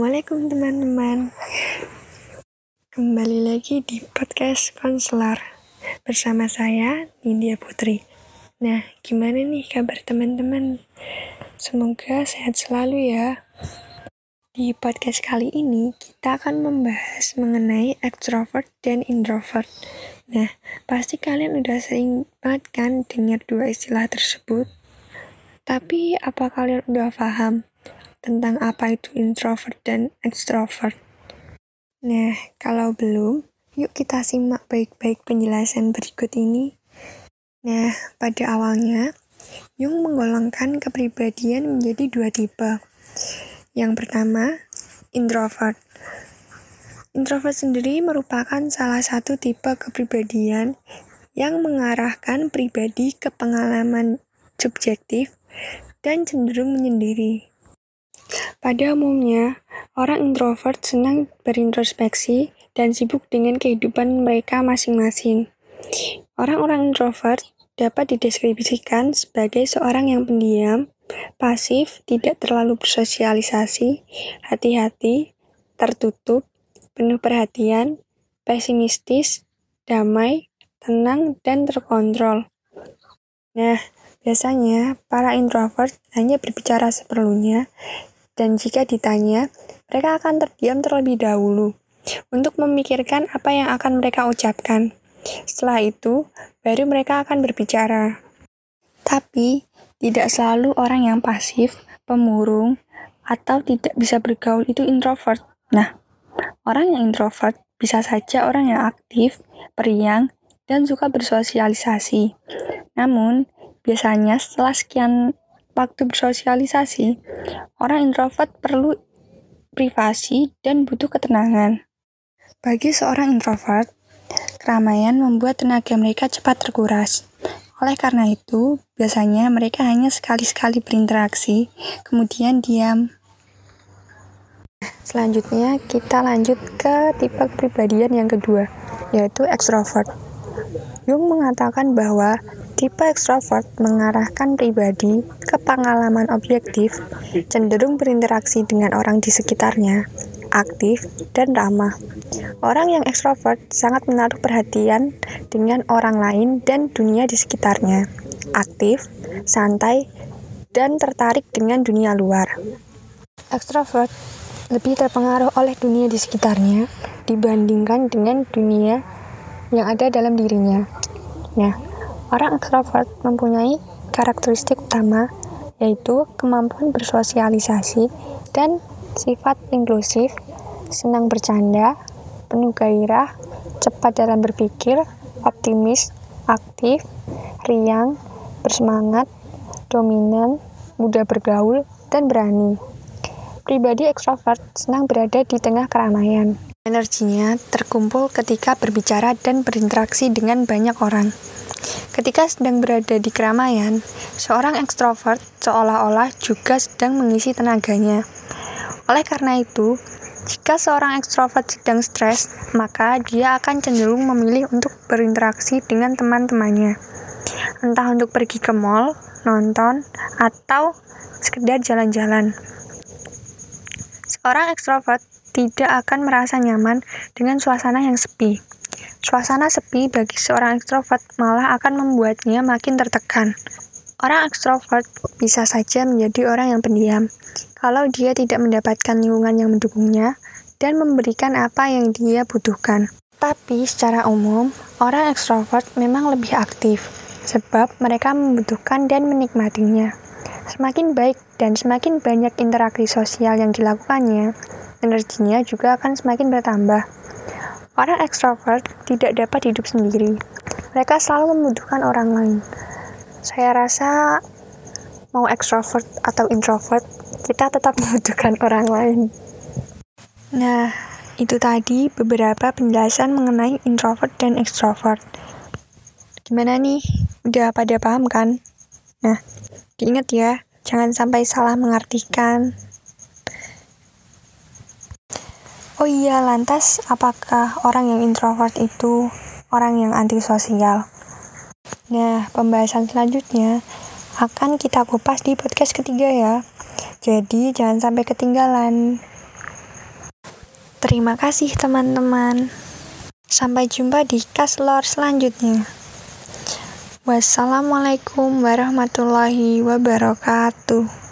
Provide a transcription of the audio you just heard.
Assalamualaikum teman-teman. Kembali lagi di podcast konselor Bersama saya, Nindya Putri. Nah, gimana nih kabar teman-teman? Semoga sehat selalu ya. Di podcast kali ini, kita akan membahas mengenai extrovert dan introvert. Nah, pasti kalian udah sering banget kan dengar dua istilah tersebut? Tapi apa kalian udah paham tentang apa itu introvert dan extrovert. Nah, kalau belum, yuk kita simak baik-baik penjelasan berikut ini. Nah, pada awalnya, Jung menggolongkan kepribadian menjadi dua tipe. Yang pertama, introvert. Introvert sendiri merupakan salah satu tipe kepribadian yang mengarahkan pribadi ke pengalaman subjektif dan cenderung menyendiri. Pada umumnya, orang introvert senang berintrospeksi dan sibuk dengan kehidupan mereka masing-masing. Orang-orang introvert dapat dideskripsikan sebagai seorang yang pendiam, pasif, tidak terlalu bersosialisasi, hati-hati, tertutup, penuh perhatian, pesimistis, damai, tenang, dan terkontrol. Nah, biasanya para introvert hanya berbicara seperlunya dan jika ditanya, mereka akan terdiam terlebih dahulu untuk memikirkan apa yang akan mereka ucapkan. Setelah itu, baru mereka akan berbicara. Tapi, tidak selalu orang yang pasif, pemurung, atau tidak bisa bergaul itu introvert. Nah, orang yang introvert bisa saja orang yang aktif, periang, dan suka bersosialisasi. Namun, biasanya setelah sekian waktu bersosialisasi, orang introvert perlu privasi dan butuh ketenangan. Bagi seorang introvert, keramaian membuat tenaga mereka cepat terkuras. Oleh karena itu, biasanya mereka hanya sekali-sekali berinteraksi, kemudian diam. Selanjutnya, kita lanjut ke tipe kepribadian yang kedua, yaitu extrovert. Jung mengatakan bahwa Tipe ekstrovert mengarahkan pribadi pengalaman objektif, cenderung berinteraksi dengan orang di sekitarnya, aktif, dan ramah. Orang yang ekstrovert sangat menaruh perhatian dengan orang lain dan dunia di sekitarnya, aktif, santai, dan tertarik dengan dunia luar. Ekstrovert lebih terpengaruh oleh dunia di sekitarnya dibandingkan dengan dunia yang ada dalam dirinya. Nah, Orang ekstrovert mempunyai karakteristik utama yaitu kemampuan bersosialisasi dan sifat inklusif, senang bercanda, penuh gairah, cepat dalam berpikir, optimis, aktif, riang, bersemangat, dominan, mudah bergaul, dan berani. Pribadi ekstrovert senang berada di tengah keramaian. Energinya terkumpul ketika berbicara dan berinteraksi dengan banyak orang. Ketika sedang berada di keramaian, seorang ekstrovert seolah-olah juga sedang mengisi tenaganya. Oleh karena itu, jika seorang ekstrovert sedang stres, maka dia akan cenderung memilih untuk berinteraksi dengan teman-temannya. Entah untuk pergi ke mall, nonton, atau sekedar jalan-jalan. Seorang ekstrovert tidak akan merasa nyaman dengan suasana yang sepi. Suasana sepi bagi seorang ekstrovert malah akan membuatnya makin tertekan. Orang ekstrovert bisa saja menjadi orang yang pendiam kalau dia tidak mendapatkan lingkungan yang mendukungnya dan memberikan apa yang dia butuhkan. Tapi secara umum, orang ekstrovert memang lebih aktif sebab mereka membutuhkan dan menikmatinya. Semakin baik dan semakin banyak interaksi sosial yang dilakukannya, energinya juga akan semakin bertambah. Orang ekstrovert tidak dapat hidup sendiri. Mereka selalu membutuhkan orang lain. Saya rasa mau ekstrovert atau introvert, kita tetap membutuhkan orang lain. Nah, itu tadi beberapa penjelasan mengenai introvert dan extrovert. Gimana nih? Udah pada paham kan? Nah, diingat ya, jangan sampai salah mengartikan. Oh iya, lantas apakah orang yang introvert itu orang yang antisosial? Nah, pembahasan selanjutnya akan kita kupas di podcast ketiga ya. Jadi, jangan sampai ketinggalan. Terima kasih teman-teman. Sampai jumpa di kaslor selanjutnya. Wassalamualaikum warahmatullahi wabarakatuh.